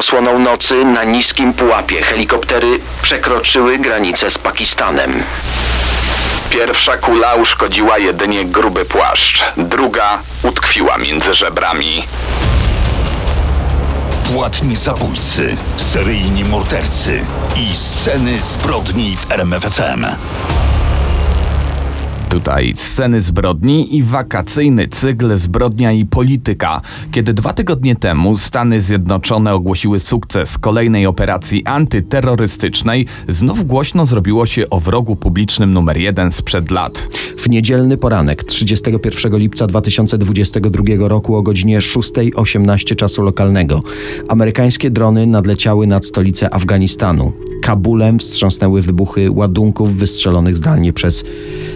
osłoną nocy na niskim pułapie helikoptery przekroczyły granicę z Pakistanem. Pierwsza kula uszkodziła jedynie gruby płaszcz, druga utkwiła między żebrami. Płatni zabójcy, seryjni mordercy i sceny zbrodni w RMFFM. Tutaj sceny zbrodni i wakacyjny cykl Zbrodnia i Polityka. Kiedy dwa tygodnie temu Stany Zjednoczone ogłosiły sukces kolejnej operacji antyterrorystycznej, znów głośno zrobiło się o wrogu publicznym numer jeden sprzed lat. W niedzielny poranek 31 lipca 2022 roku o godzinie 6.18 czasu lokalnego amerykańskie drony nadleciały nad stolicę Afganistanu. Kabulem wstrząsnęły wybuchy ładunków wystrzelonych zdalnie przez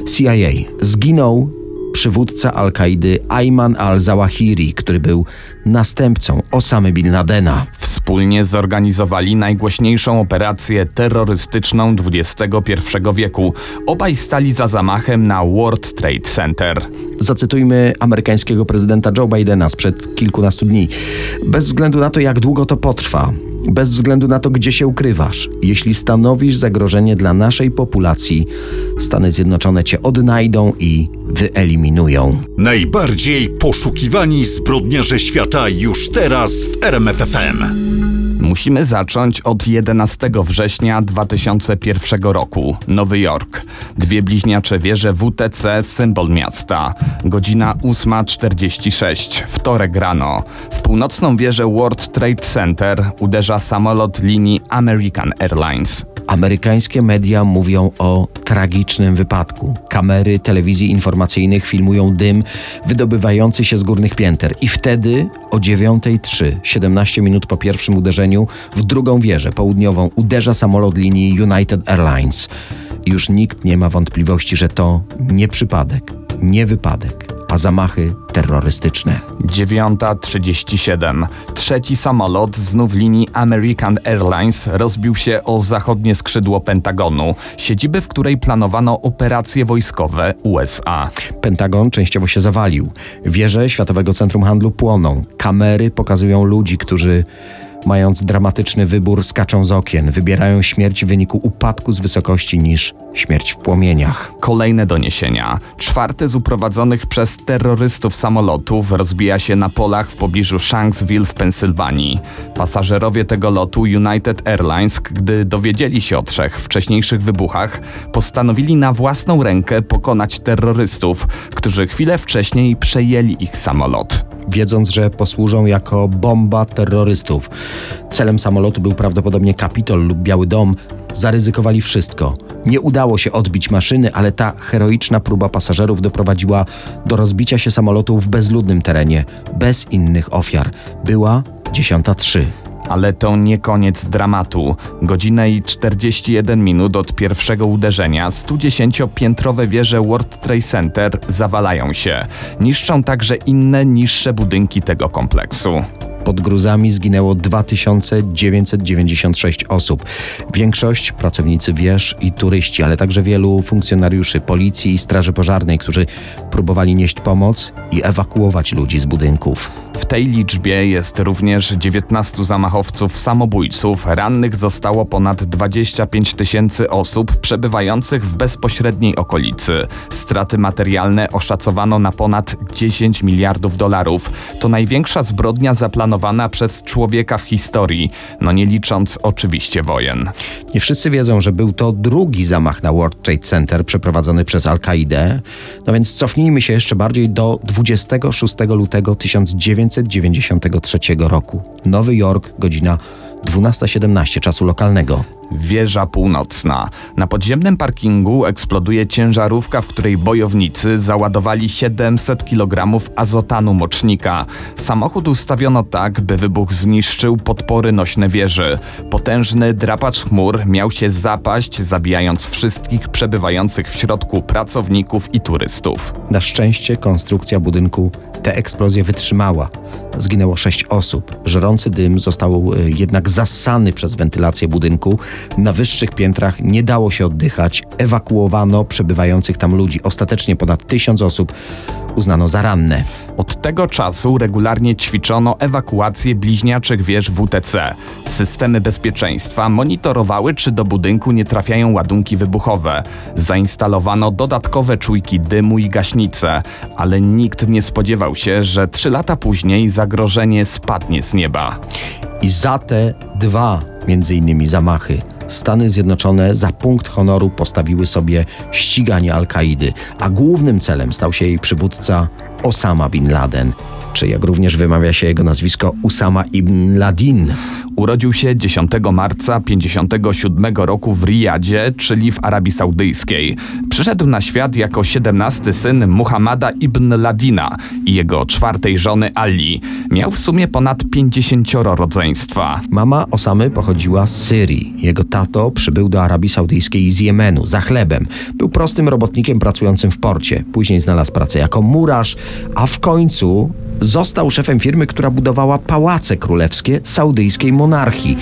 CIA. Zginął przywódca Al-Kaidy Ayman al-Zawahiri, który był następcą Osamy Bin Ladena. Wspólnie zorganizowali najgłośniejszą operację terrorystyczną XXI wieku. Obaj stali za zamachem na World Trade Center. Zacytujmy amerykańskiego prezydenta Joe Bidena sprzed kilkunastu dni. Bez względu na to, jak długo to potrwa, bez względu na to, gdzie się ukrywasz, jeśli stanowisz zagrożenie dla naszej populacji, Stany Zjednoczone cię odnajdą i wyeliminują. Najbardziej poszukiwani zbrodniarze świata już teraz w RMFFM. Musimy zacząć od 11 września 2001 roku. Nowy Jork. Dwie bliźniacze wieże WTC, symbol miasta. Godzina 8.46, wtorek rano. W północną wieżę World Trade Center uderza samolot linii American Airlines. Amerykańskie media mówią o tragicznym wypadku. Kamery telewizji informacyjnych filmują dym wydobywający się z górnych pięter. I wtedy o 9.03, 17 minut po pierwszym uderzeniu, w drugą wieżę południową uderza samolot linii United Airlines. Już nikt nie ma wątpliwości, że to nie przypadek, nie wypadek, a zamachy terrorystyczne. 9.37. Trzeci samolot znów linii American Airlines rozbił się o zachodnie skrzydło Pentagonu, siedziby, w której planowano operacje wojskowe USA. Pentagon częściowo się zawalił. Wieże Światowego Centrum Handlu płoną. Kamery pokazują ludzi, którzy mając dramatyczny wybór, skaczą z okien, wybierają śmierć w wyniku upadku z wysokości niż śmierć w płomieniach. Kolejne doniesienia. Czwarty z uprowadzonych przez terrorystów samolotów rozbija się na polach w pobliżu Shanksville w Pensylwanii. Pasażerowie tego lotu United Airlines, gdy dowiedzieli się o trzech wcześniejszych wybuchach, postanowili na własną rękę pokonać terrorystów, którzy chwilę wcześniej przejęli ich samolot wiedząc, że posłużą jako bomba terrorystów. Celem samolotu był prawdopodobnie Kapitol lub Biały Dom. Zaryzykowali wszystko. Nie udało się odbić maszyny, ale ta heroiczna próba pasażerów doprowadziła do rozbicia się samolotu w bezludnym terenie, bez innych ofiar. Była 10.03. Ale to nie koniec dramatu. Godzinę i 41 minut od pierwszego uderzenia 110-piętrowe wieże World Trade Center zawalają się. Niszczą także inne niższe budynki tego kompleksu. Pod gruzami zginęło 2996 osób. Większość pracownicy wież i turyści, ale także wielu funkcjonariuszy policji i straży pożarnej, którzy próbowali nieść pomoc i ewakuować ludzi z budynków. W tej liczbie jest również 19 zamachowców samobójców. Rannych zostało ponad 25 tysięcy osób przebywających w bezpośredniej okolicy. Straty materialne oszacowano na ponad 10 miliardów dolarów. To największa zbrodnia zaplanowana przez człowieka w historii, no nie licząc oczywiście wojen. Nie wszyscy wiedzą, że był to drugi zamach na World Trade Center przeprowadzony przez Al-Kaidę. No więc cofnijmy się jeszcze bardziej do 26 lutego 1900 1993 roku. Nowy Jork, godzina 12.17 czasu lokalnego. Wieża północna. Na podziemnym parkingu eksploduje ciężarówka, w której bojownicy załadowali 700 kg azotanu mocznika. Samochód ustawiono tak, by wybuch zniszczył podpory nośne wieży. Potężny drapacz chmur miał się zapaść, zabijając wszystkich przebywających w środku pracowników i turystów. Na szczęście konstrukcja budynku tę eksplozję wytrzymała. Zginęło sześć osób. Żrący dym został e, jednak zassany przez wentylację budynku. Na wyższych piętrach nie dało się oddychać. Ewakuowano przebywających tam ludzi. Ostatecznie ponad tysiąc osób uznano za ranne. Od tego czasu regularnie ćwiczono ewakuację bliźniaczych wież WTC. Systemy bezpieczeństwa monitorowały, czy do budynku nie trafiają ładunki wybuchowe. Zainstalowano dodatkowe czujki dymu i gaśnice, ale nikt nie spodziewał się, że trzy lata później zagrożenie spadnie z nieba. I za te dwa, między innymi zamachy, Stany Zjednoczone za punkt honoru postawiły sobie ściganie Al-Kaidy, a głównym celem stał się jej przywódca Osama bin Laden, czy jak również wymawia się jego nazwisko Usama ibn Ladin. Urodził się 10 marca 57 roku w Riyadzie, czyli w Arabii Saudyjskiej. Przyszedł na świat jako 17 syn Muhammada ibn Ladina i jego czwartej żony Ali. Miał w sumie ponad 50 rodzeństwa. Mama Osamy pochodziła z Syrii. Jego tato przybył do Arabii Saudyjskiej z Jemenu za chlebem. Był prostym robotnikiem pracującym w porcie. Później znalazł pracę jako murarz, a w końcu został szefem firmy, która budowała pałace królewskie saudyjskiej monarchii.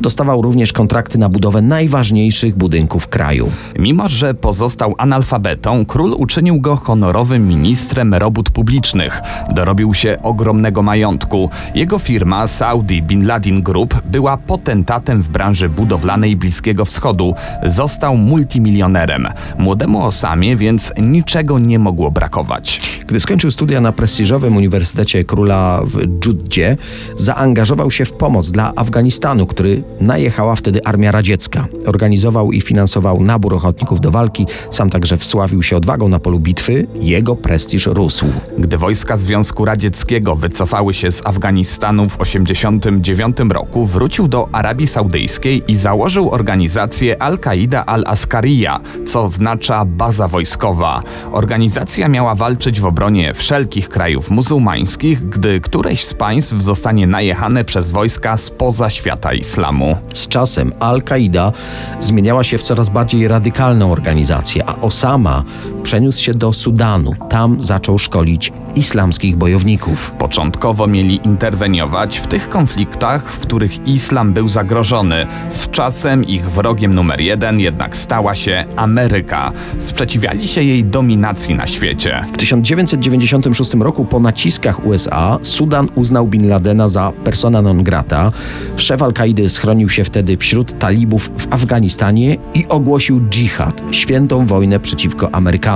Dostawał również kontrakty na budowę najważniejszych budynków kraju. Mimo, że pozostał analfabetą, król uczynił go honorowym ministrem robót publicznych. Dorobił się ogromnego majątku. Jego firma Saudi Bin Laden Group była potentatem w branży budowlanej Bliskiego Wschodu. Został multimilionerem. Młodemu Osamie więc niczego nie mogło brakować. Gdy skończył studia na prestiżowym Uniwersytecie Króla w Dżuddzie, zaangażował się w pomoc dla Afganistanu, który najechała wtedy Armia Radziecka. Organizował i finansował nabór ochotników do walki, sam także wsławił się odwagą na polu bitwy, jego prestiż rósł. Gdy wojska Związku Radzieckiego wycofały się z Afganistanu w 1989 roku, wrócił do Arabii Saudyjskiej i założył organizację Al-Qaida Al-Askariya, co oznacza baza wojskowa. Organizacja miała walczyć w obronie wszelkich krajów muzułmańskich, gdy któreś z państw zostanie najechane przez wojska spoza świata islamu. Z czasem Al-Kaida zmieniała się w coraz bardziej radykalną organizację, a Osama przeniósł się do Sudanu. Tam zaczął szkolić islamskich bojowników. Początkowo mieli interweniować w tych konfliktach, w których islam był zagrożony. Z czasem ich wrogiem numer jeden jednak stała się Ameryka. Sprzeciwiali się jej dominacji na świecie. W 1996 roku po naciskach USA Sudan uznał Bin Ladena za persona non grata. Szef Al-Kaidy schronił się wtedy wśród talibów w Afganistanie i ogłosił dżihad, świętą wojnę przeciwko Amerykanom.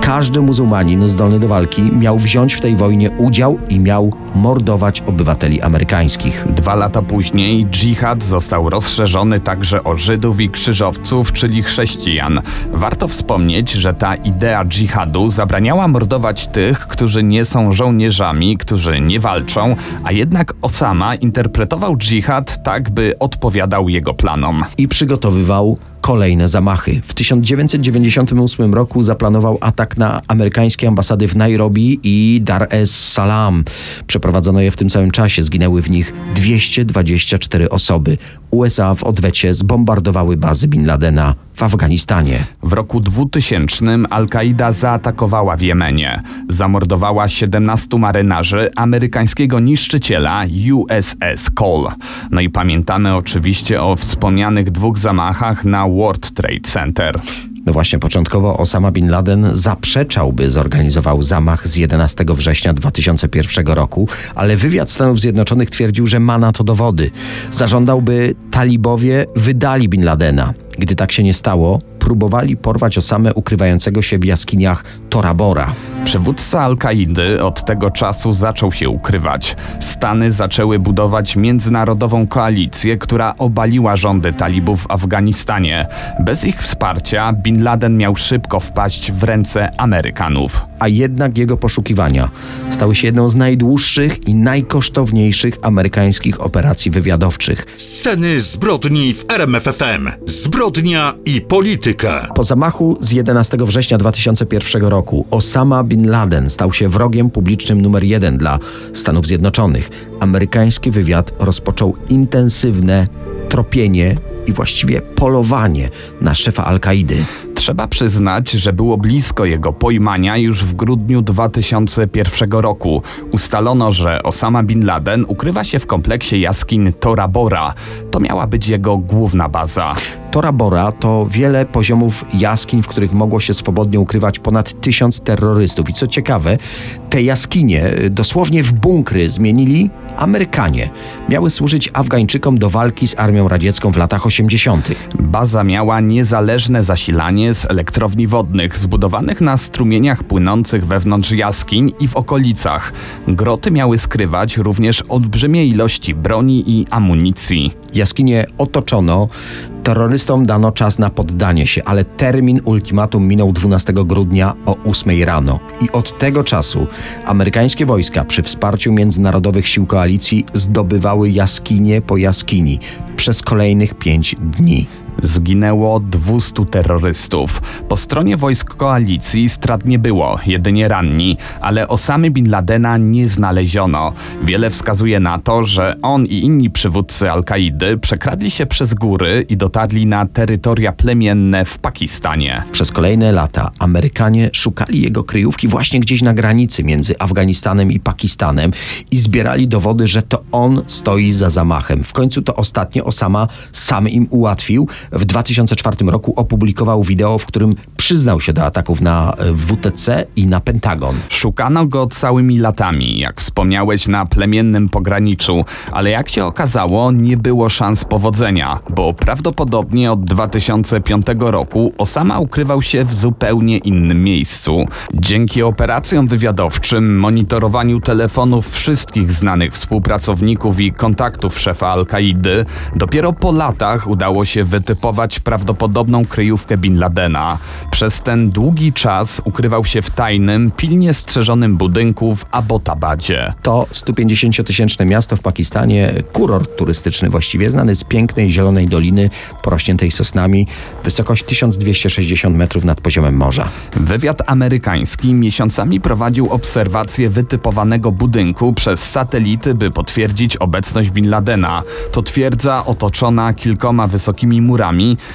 Każdy muzułmanin zdolny do walki miał wziąć w tej wojnie udział i miał mordować obywateli amerykańskich. Dwa lata później dżihad został rozszerzony także o Żydów i krzyżowców, czyli chrześcijan. Warto wspomnieć, że ta idea dżihadu zabraniała mordować tych, którzy nie są żołnierzami, którzy nie walczą, a jednak Osama interpretował dżihad tak, by odpowiadał jego planom. i przygotowywał kolejne zamachy. W 1998 roku zaplanował atak na amerykańskie ambasady w Nairobi i Dar es Salaam. Przeprowadzono je w tym samym czasie. Zginęły w nich 224 osoby. USA w odwecie zbombardowały bazy Bin Ladena w Afganistanie. W roku 2000 Al-Kaida zaatakowała w Jemenie. Zamordowała 17 marynarzy amerykańskiego niszczyciela USS Cole. No i pamiętamy oczywiście o wspomnianych dwóch zamachach na World Trade Center. No właśnie, początkowo Osama Bin Laden zaprzeczał, by zorganizował zamach z 11 września 2001 roku, ale wywiad Stanów Zjednoczonych twierdził, że ma na to dowody. Zażądał, by talibowie wydali Bin Ladena. Gdy tak się nie stało, próbowali porwać Osamę ukrywającego się w jaskiniach Tora Bora. Przywódca Al-Kaidy od tego czasu zaczął się ukrywać. Stany zaczęły budować międzynarodową koalicję, która obaliła rządy talibów w Afganistanie. Bez ich wsparcia Bin Laden miał szybko wpaść w ręce Amerykanów. A jednak jego poszukiwania stały się jedną z najdłuższych i najkosztowniejszych amerykańskich operacji wywiadowczych. Sceny zbrodni w RMFFM. Zbrodnia i polityka. Po zamachu z 11 września 2001 roku Osama Bin Laden stał się wrogiem publicznym numer jeden dla Stanów Zjednoczonych. Amerykański wywiad rozpoczął intensywne tropienie i właściwie polowanie na szefa Al-Kaidy. Trzeba przyznać, że było blisko jego pojmania już w grudniu 2001 roku. Ustalono, że Osama Bin Laden ukrywa się w kompleksie jaskiń Tora Bora. To miała być jego główna baza. Tora Bora to wiele poziomów jaskiń, w których mogło się swobodnie ukrywać ponad tysiąc terrorystów. I co ciekawe, te jaskinie y, dosłownie w bunkry zmienili Amerykanie. Miały służyć Afgańczykom do walki z armią radziecką w latach 80. Baza miała niezależne zasilanie z elektrowni wodnych zbudowanych na strumieniach płynących wewnątrz jaskiń i w okolicach. Groty miały skrywać również olbrzymie ilości broni i amunicji. Jaskinie otoczono, terrorystom dano czas na poddanie się, ale termin ultimatum minął 12 grudnia o 8 rano. I od tego czasu amerykańskie wojska przy wsparciu międzynarodowych sił koalicji zdobywały jaskinie po jaskini przez kolejnych 5 dni. Zginęło 200 terrorystów. Po stronie wojsk koalicji strat nie było, jedynie ranni, ale Osamy Bin Ladena nie znaleziono. Wiele wskazuje na to, że on i inni przywódcy Al-Kaidy przekradli się przez góry i dotarli na terytoria plemienne w Pakistanie. Przez kolejne lata Amerykanie szukali jego kryjówki właśnie gdzieś na granicy między Afganistanem i Pakistanem i zbierali dowody, że to on stoi za zamachem. W końcu to ostatnie Osama sam im ułatwił. W 2004 roku opublikował wideo, w którym przyznał się do ataków na e, WTC i na Pentagon. Szukano go całymi latami, jak wspomniałeś, na plemiennym pograniczu, ale jak się okazało, nie było szans powodzenia, bo prawdopodobnie od 2005 roku Osama ukrywał się w zupełnie innym miejscu. Dzięki operacjom wywiadowczym, monitorowaniu telefonów wszystkich znanych współpracowników i kontaktów szefa Al-Kaidy, dopiero po latach udało się wytypować prawdopodobną kryjówkę Bin Ladena. Przez ten długi czas ukrywał się w tajnym, pilnie strzeżonym budynku w Abbottabadzie. To 150-tysięczne miasto w Pakistanie, kurort turystyczny właściwie, znany z pięknej zielonej doliny porośniętej sosnami, wysokość 1260 metrów nad poziomem morza. Wywiad amerykański miesiącami prowadził obserwację wytypowanego budynku przez satelity, by potwierdzić obecność Bin Ladena. To twierdza otoczona kilkoma wysokimi murami,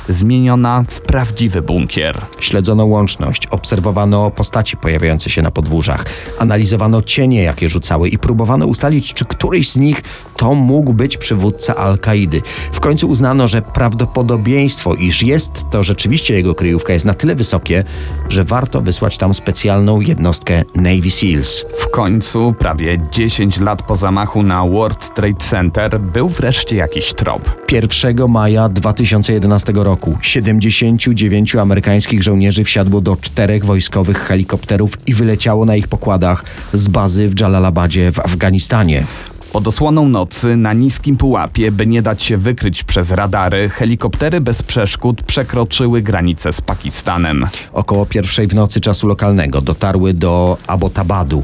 zmieniona w prawdziwy bunkier. Śledzono łączność, obserwowano postaci pojawiające się na podwórzach, analizowano cienie, jakie rzucały i próbowano ustalić, czy któryś z nich to mógł być przywódca Al-Kaidy. W końcu uznano, że prawdopodobieństwo, iż jest to rzeczywiście jego kryjówka, jest na tyle wysokie, że warto wysłać tam specjalną jednostkę Navy SEALs. W końcu, prawie 10 lat po zamachu na World Trade Center, był wreszcie jakiś trop. 1 maja 2011 roku 79 amerykańskich żołnierzy wsiadło do czterech wojskowych helikopterów i wyleciało na ich pokładach z bazy w Jalalabadzie w Afganistanie. Pod osłoną nocy na niskim pułapie, by nie dać się wykryć przez radary, helikoptery bez przeszkód przekroczyły granicę z Pakistanem. Około pierwszej w nocy czasu lokalnego dotarły do Abbottabadu.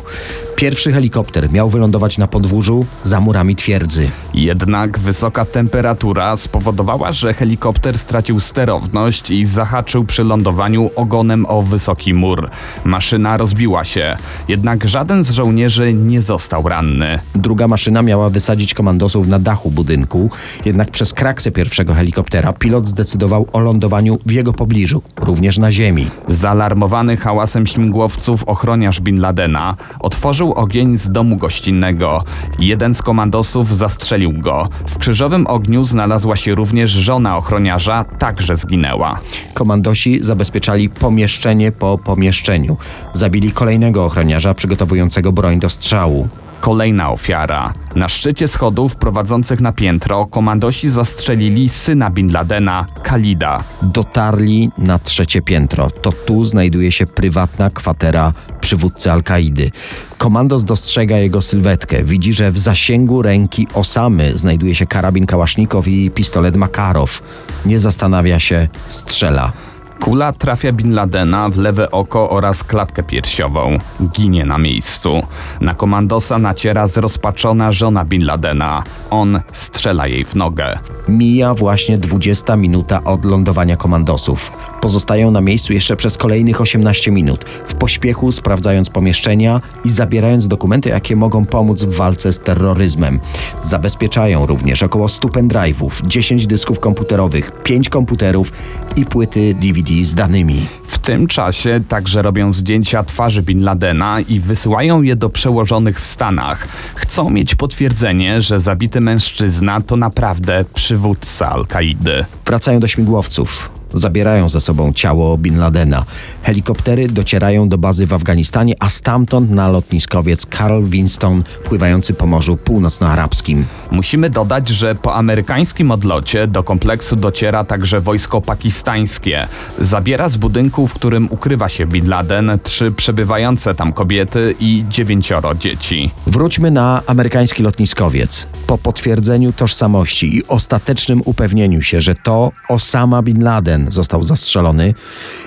Pierwszy helikopter miał wylądować na podwórzu za murami twierdzy. Jednak wysoka temperatura spowodowała, że helikopter stracił sterowność i zahaczył przy lądowaniu ogonem o wysoki mur. Maszyna rozbiła się, jednak żaden z żołnierzy nie został ranny. Druga maszyna miała wysadzić komandosów na dachu budynku, jednak przez kraksę pierwszego helikoptera pilot zdecydował o lądowaniu w jego pobliżu, również na ziemi. Zaalarmowany hałasem śmigłowców ochroniarz Bin Ladena otworzył ogień z domu gościnnego. Jeden z komandosów zastrzelił go. W krzyżowym ogniu znalazła się również żona ochroniarza, także zginęła. Komandosi zabezpieczali pomieszczenie po pomieszczeniu. Zabili kolejnego ochroniarza przygotowującego broń do strzału. Kolejna ofiara. Na szczycie schodów prowadzących na piętro komandosi zastrzelili syna Bin Ladena, Khalida. Dotarli na trzecie piętro. To tu znajduje się prywatna kwatera przywódcy Al-Kaidy. Komandos dostrzega jego sylwetkę. Widzi, że w zasięgu ręki Osamy znajduje się karabin Kałasznikow i pistolet Makarow. Nie zastanawia się, strzela. Kula trafia Bin Ladena w lewe oko oraz klatkę piersiową. Ginie na miejscu. Na komandosa naciera zrozpaczona żona Bin Ladena. On strzela jej w nogę. Mija właśnie 20 minuta od lądowania komandosów. Pozostają na miejscu jeszcze przez kolejnych 18 minut, w pośpiechu sprawdzając pomieszczenia i zabierając dokumenty, jakie mogą pomóc w walce z terroryzmem. Zabezpieczają również około 100 pendrive'ów, 10 dysków komputerowych, 5 komputerów i płyty DVD Z danymi. W tym czasie także robią zdjęcia twarzy Bin Ladena i wysyłają je do przełożonych w Stanach. Chcą mieć potwierdzenie, że zabity mężczyzna to naprawdę przywódca Al-Kaidy. Wracają do śmigłowców. Zabierają ze sobą ciało Bin Ladena. Helikoptery docierają do bazy w Afganistanie, a stamtąd na lotniskowiec Carl Winston pływający po Morzu Północnoarabskim. Musimy dodać, że po amerykańskim odlocie do kompleksu dociera także wojsko pakistańskie. Zabiera z budynku, w którym ukrywa się Bin Laden, trzy przebywające tam kobiety i dziewięcioro dzieci. Wróćmy na amerykański lotniskowiec. Po potwierdzeniu tożsamości i ostatecznym upewnieniu się, że to Osama Bin Laden został zastrzelony,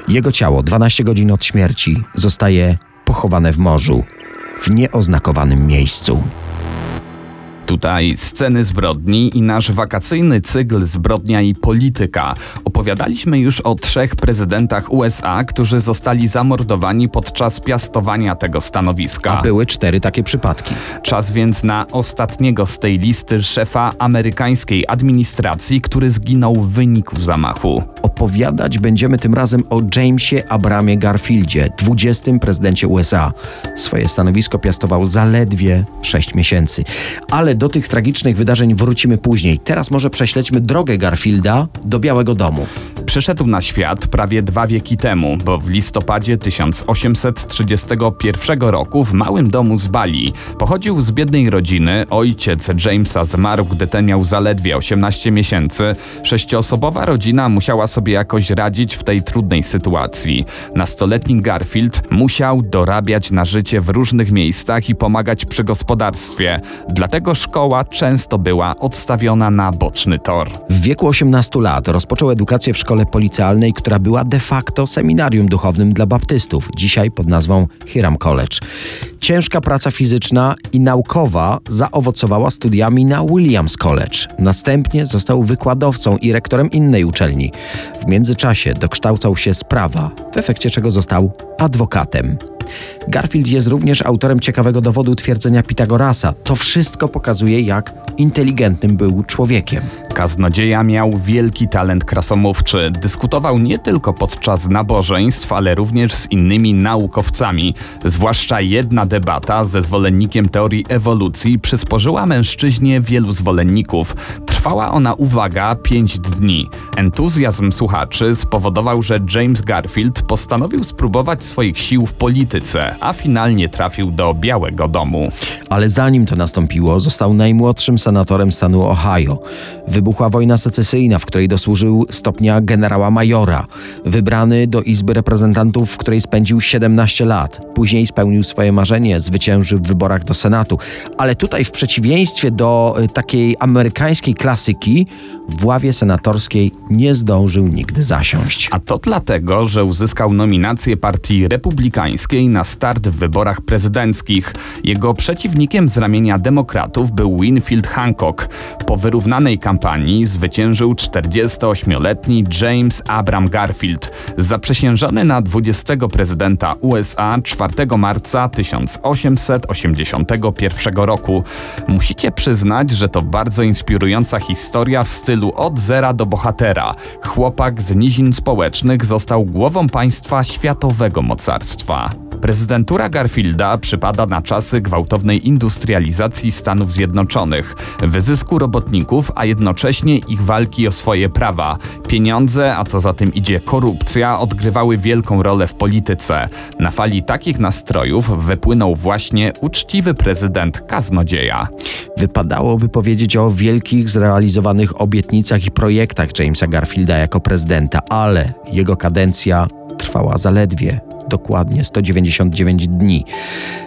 jego ciało 12 godzin od śmierci zostaje pochowane w morzu, w nieoznakowanym miejscu. Tutaj sceny zbrodni i nasz wakacyjny cykl Zbrodnia i Polityka. Opowiadaliśmy już o trzech prezydentach USA, którzy zostali zamordowani podczas piastowania tego stanowiska. A były cztery takie przypadki. Czas więc na ostatniego z tej listy szefa amerykańskiej administracji, który zginął w wyniku zamachu. Opowiadać będziemy tym razem o Jamesie Abramie Garfieldzie, 20. prezydencie USA. Swoje stanowisko piastował zaledwie 6 miesięcy. Ale do tych tragicznych wydarzeń wrócimy później. Teraz może prześledźmy drogę Garfielda do Białego Domu. Przyszedł na świat prawie dwa wieki temu, bo w listopadzie 1831 roku w małym domu z Bali pochodził z biednej rodziny. Ojciec Jamesa zmarł, gdy ten miał zaledwie 18 miesięcy. Sześcioosobowa rodzina musiała sobie jakoś radzić w tej trudnej sytuacji. Nastoletni Garfield musiał dorabiać na życie w różnych miejscach i pomagać przy gospodarstwie. Dlatego szkoła często była odstawiona na boczny tor. W wieku 18 lat rozpoczął edukację w szkole policealnej, która była de facto seminarium duchownym dla baptystów, dzisiaj pod nazwą Hiram College. Ciężka praca fizyczna i naukowa zaowocowała studiami na Williams College. Następnie został wykładowcą i rektorem innej uczelni. W międzyczasie dokształcał się z prawa, w efekcie czego został adwokatem. Garfield jest również autorem ciekawego dowodu twierdzenia Pitagorasa. To wszystko pokazuje, jak inteligentnym był człowiekiem. Kaznodzieja miał wielki talent krasomówczy. Dyskutował nie tylko podczas nabożeństw, ale również z innymi naukowcami. Zwłaszcza jedna debata ze zwolennikiem teorii ewolucji przysporzyła mężczyźnie wielu zwolenników. Trwała ona, uwaga, pięć dni. Entuzjazm słuchaczy spowodował, że James Garfield postanowił spróbować swoich sił w polityce, a finalnie trafił do Białego Domu. Ale zanim to nastąpiło, został najmłodszym senatorem stanu Ohio. Wybuchła wojna secesyjna, w której dosłużył stopnia generała majora. Wybrany do Izby Reprezentantów, w której spędził 17 lat. Później spełnił swoje marzenie, zwyciężył w wyborach do Senatu. Ale tutaj, w przeciwieństwie do y, takiej amerykańskiej klasyki, w ławie senatorskiej nie zdążył nigdy zasiąść. A to dlatego, że uzyskał nominację partii republikańskiej na start w wyborach prezydenckich. Jego przeciwnikiem z ramienia demokratów był Winfield Hancock. Po wyrównanej kampanii zwyciężył 48-letni James Abram Garfield, zaprzysiężony na 20 prezydenta USA 4 marca 1881 roku. Musicie przyznać, że to bardzo inspirująca historia w stylu od zera do bohatera. Chłopak z nizin społecznych został głową państwa światowego mocarstwa. Prezydentura Garfielda przypada na czasy gwałtownej industrializacji Stanów Zjednoczonych, wyzysku robotników, a jednocześnie ich walki o swoje prawa. Pieniądze, a co za tym idzie korupcja, odgrywały wielką rolę w polityce. Na fali takich nastrojów wypłynął właśnie uczciwy prezydent kaznodzieja. Wypadałoby powiedzieć o wielkich zrealizowanych obietnicach i projektach Jamesa Garfielda jako prezydenta, ale jego kadencja trwała zaledwie dokładnie 199 dni.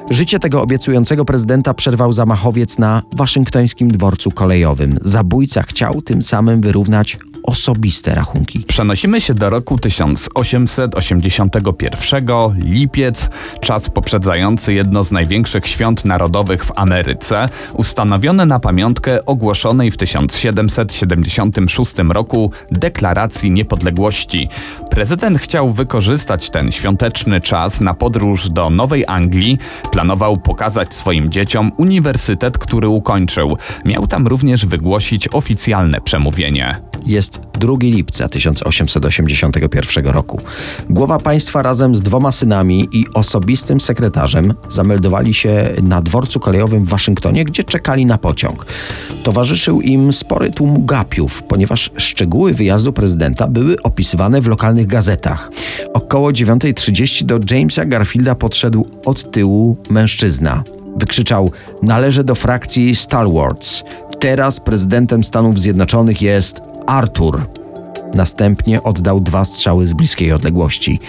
Życie tego obiecującego prezydenta przerwał zamachowiec na waszyngtońskim dworcu kolejowym. Zabójca chciał tym samym wyrównać osobiste rachunki. Przenosimy się do roku 1881, lipiec, czas poprzedzający jedno z największych świąt narodowych w Ameryce, ustanowione na pamiątkę ogłoszonej w 1776 roku Deklaracji Niepodległości. Prezydent chciał wykorzystać ten świąteczny czas na podróż do Nowej Anglii, planował pokazać swoim dzieciom uniwersytet, który ukończył. Miał tam również wygłosić oficjalne przemówienie. Jest 2 lipca 1881 roku. Głowa państwa razem z dwoma synami i osobistym sekretarzem zameldowali się na dworcu kolejowym w Waszyngtonie, gdzie czekali na pociąg. Towarzyszył im spory tłum gapiów, ponieważ szczegóły wyjazdu prezydenta były opisywane w lokalnych gazetach. Około 9.30 do Jamesa Garfielda podszedł od tyłu mężczyzna. Wykrzyczał: Należę do frakcji Stalwarts. Teraz prezydentem Stanów Zjednoczonych jest Arthur. Następnie oddał dwa strzały z bliskiej odległości.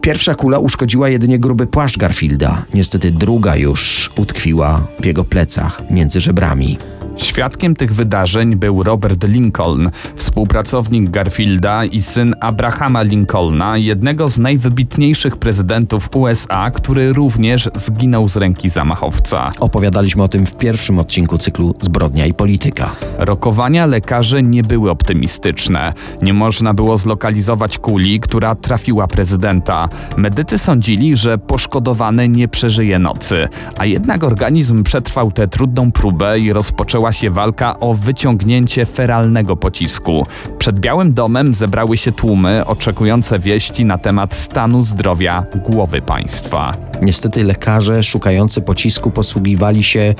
Pierwsza kula uszkodziła jedynie gruby płaszcz Garfielda. Niestety druga już utkwiła w jego plecach między żebrami. Świadkiem tych wydarzeń był Robert Lincoln, współpracownik Garfielda i syn Abrahama Lincolna, jednego z najwybitniejszych prezydentów USA, który również zginął z ręki zamachowca. Opowiadaliśmy o tym w pierwszym odcinku cyklu Zbrodnia i Polityka. Rokowania lekarzy nie były optymistyczne. Nie można było zlokalizować kuli, która trafiła prezydenta. Medycy sądzili, że poszkodowany nie przeżyje nocy, a jednak organizm przetrwał tę trudną próbę i rozpoczęła się walka o wyciągnięcie feralnego pocisku. Przed Białym Domem zebrały się tłumy oczekujące wieści na temat stanu zdrowia głowy państwa. Niestety lekarze szukający pocisku posługiwali się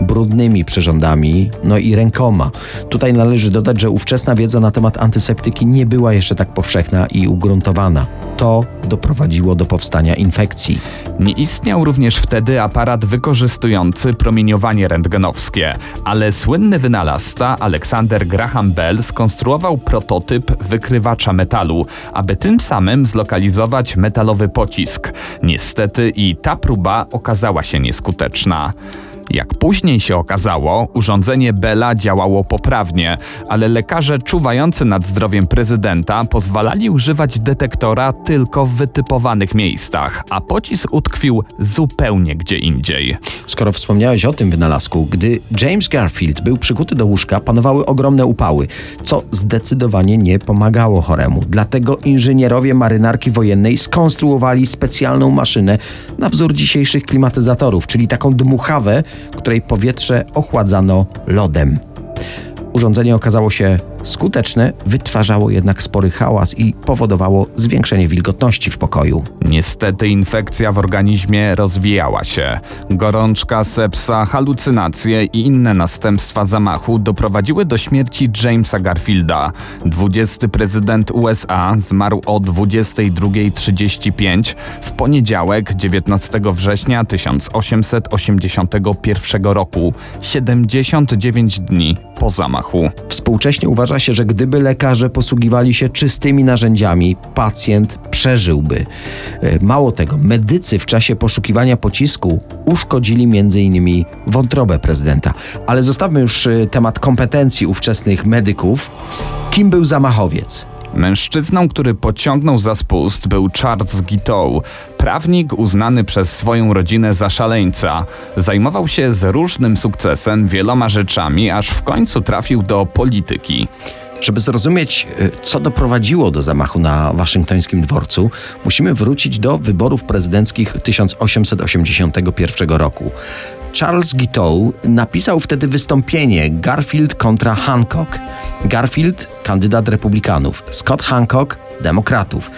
brudnymi przyrządami, no i rękoma. Tutaj należy dodać, że ówczesna wiedza na temat antyseptyki nie była jeszcze tak powszechna i ugruntowana. To doprowadziło do powstania infekcji. Nie istniał również wtedy aparat wykorzystujący promieniowanie rentgenowskie, ale słynny wynalazca Alexander Graham Bell skonstruował prototyp wykrywacza metalu, aby tym samym zlokalizować metalowy pocisk. Niestety i ta próba okazała się nieskuteczna. Jak później się okazało, urządzenie Bella działało poprawnie, ale lekarze czuwający nad zdrowiem prezydenta pozwalali używać detektora tylko w wytypowanych miejscach, a pocisk utkwił zupełnie gdzie indziej. Skoro wspomniałeś o tym wynalazku, gdy James Garfield był przykuty do łóżka, panowały ogromne upały, co zdecydowanie nie pomagało choremu. Dlatego inżynierowie marynarki wojennej skonstruowali specjalną maszynę na wzór dzisiejszych klimatyzatorów, czyli taką dmuchawę, której powietrze ochładzano lodem. Urządzenie okazało się skuteczne, wytwarzało jednak spory hałas i powodowało zwiększenie wilgotności w pokoju. Niestety infekcja w organizmie rozwijała się. Gorączka, sepsa, halucynacje i inne następstwa zamachu doprowadziły do śmierci Jamesa Garfielda. 20 prezydent USA zmarł o 22.35 w poniedziałek 19 września 1881 roku, 79 dni po zamachu. Współcześnie uważa się, że gdyby lekarze posługiwali się czystymi narzędziami, pacjent przeżyłby. E, Mało tego, medycy w czasie poszukiwania pocisku uszkodzili m.in. wątrobę prezydenta. Ale zostawmy już e, temat kompetencji ówczesnych medyków. Kim był zamachowiec? Mężczyzną, który pociągnął za spust, był Charles Guiteau, prawnik uznany przez swoją rodzinę za szaleńca. Zajmował się z różnym sukcesem wieloma rzeczami, aż w końcu trafił do polityki. Żeby zrozumieć, e, co doprowadziło do zamachu na waszyngtońskim dworcu, musimy wrócić do wyborów prezydenckich 1881 roku. Charles Guiteau napisał wtedy wystąpienie Garfield kontra Hancock. Garfield, kandydat republikanów, Scott Hancock, demokratów.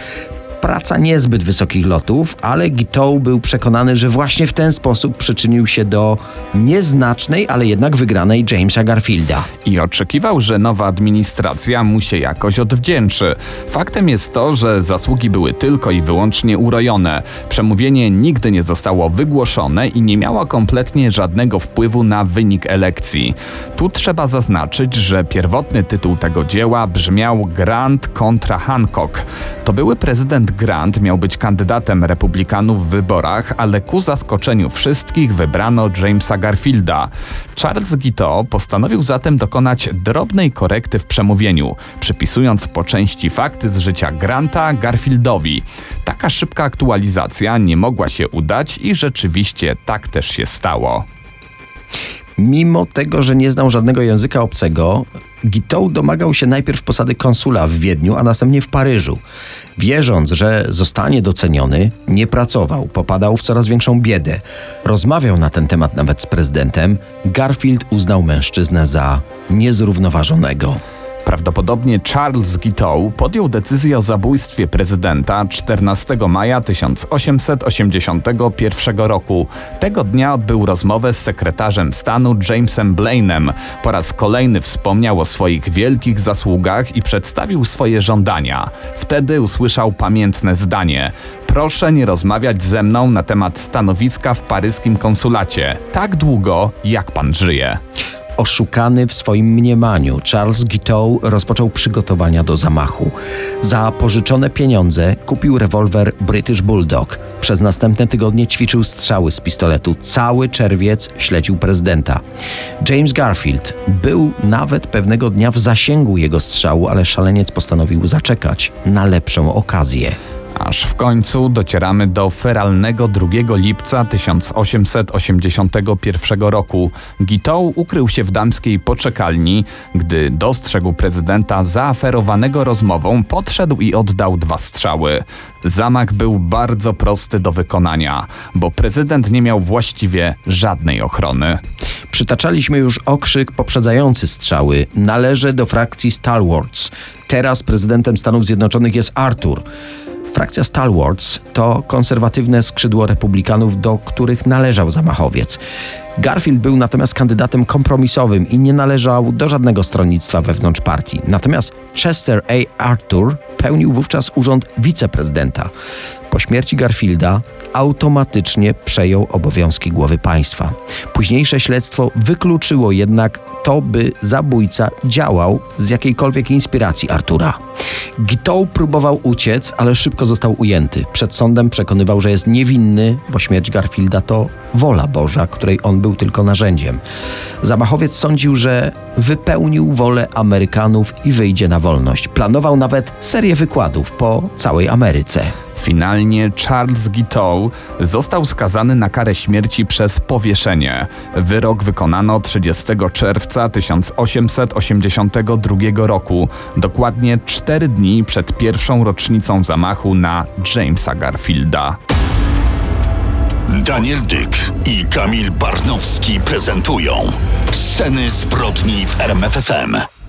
Praca niezbyt wysokich lotów, ale Guiteau był przekonany, że właśnie w ten sposób przyczynił się do nieznacznej, ale jednak wygranej Jamesa Garfielda. I oczekiwał, że nowa administracja mu się jakoś odwdzięczy. Faktem jest to, że zasługi były tylko i wyłącznie urojone. Przemówienie nigdy nie zostało wygłoszone i nie miało kompletnie żadnego wpływu na wynik elekcji. Tu trzeba zaznaczyć, że pierwotny tytuł tego dzieła brzmiał Grant kontra Hancock. To były prezydent Grant miał być kandydatem republikanów w wyborach, ale ku zaskoczeniu wszystkich wybrano Jamesa Garfielda. Charles Guiteau postanowił zatem dokonać drobnej korekty w przemówieniu, przypisując po części fakty z życia Granta Garfieldowi. Taka szybka aktualizacja nie mogła się udać i rzeczywiście tak też się stało. Mimo tego, że nie znał żadnego języka obcego, Guiteau domagał się najpierw posady konsula w Wiedniu, a następnie w Paryżu. Wierząc, że zostanie doceniony, nie pracował, popadał w coraz większą biedę. Rozmawiał na ten temat nawet z prezydentem. Garfield uznał mężczyznę za niezrównoważonego. Prawdopodobnie Charles Guiteau podjął decyzję o zabójstwie prezydenta 14 maja 1881 roku. Tego dnia odbył rozmowę z sekretarzem stanu Jamesem Blainem. Po raz kolejny wspomniał o swoich wielkich zasługach i przedstawił swoje żądania. Wtedy usłyszał pamiętne zdanie: Proszę nie rozmawiać ze mną na temat stanowiska w paryskim konsulacie. Tak długo, jak pan żyje. Oszukany w swoim mniemaniu, Charles Guiteau rozpoczął przygotowania do zamachu. Za pożyczone pieniądze kupił rewolwer British Bulldog. Przez następne tygodnie ćwiczył strzały z pistoletu. Cały czerwiec śledził prezydenta. James Garfield był nawet pewnego dnia w zasięgu jego strzału, ale szaleniec postanowił zaczekać na lepszą okazję. Aż w końcu docieramy do feralnego 2 lipca 1881 roku. Guiteau ukrył się w damskiej poczekalni. Gdy dostrzegł prezydenta zaaferowanego rozmową, podszedł i oddał dwa strzały. Zamach był bardzo prosty do wykonania, bo prezydent nie miał właściwie żadnej ochrony. Przytaczaliśmy już okrzyk poprzedzający strzały. Należy do frakcji Stalwarts. Teraz prezydentem Stanów Zjednoczonych jest Arthur. Frakcja Stalwarts to konserwatywne skrzydło republikanów, do których należał zamachowiec. Garfield był natomiast kandydatem kompromisowym i nie należał do żadnego stronnictwa wewnątrz partii. Natomiast Chester A. Arthur pełnił wówczas urząd wiceprezydenta. Po śmierci Garfielda automatycznie przejął obowiązki głowy państwa. Późniejsze śledztwo wykluczyło jednak to, by zabójca działał z jakiejkolwiek inspiracji Artura. Guiteau próbował uciec, ale szybko został ujęty. Przed sądem przekonywał, że jest niewinny, bo śmierć Garfielda to wola Boża, której on był tylko narzędziem. Zamachowiec sądził, że wypełnił wolę Amerykanów i wyjdzie na wolność. Planował nawet serię wykładów po całej Ameryce. Finalnie Charles Guiteau został skazany na karę śmierci przez powieszenie. Wyrok wykonano 30 czerwca 1882 roku, dokładnie cztery dni przed pierwszą rocznicą zamachu na Jamesa Garfielda. Daniel Dyk i Kamil Barnowski prezentują Sceny zbrodni w RMFFM.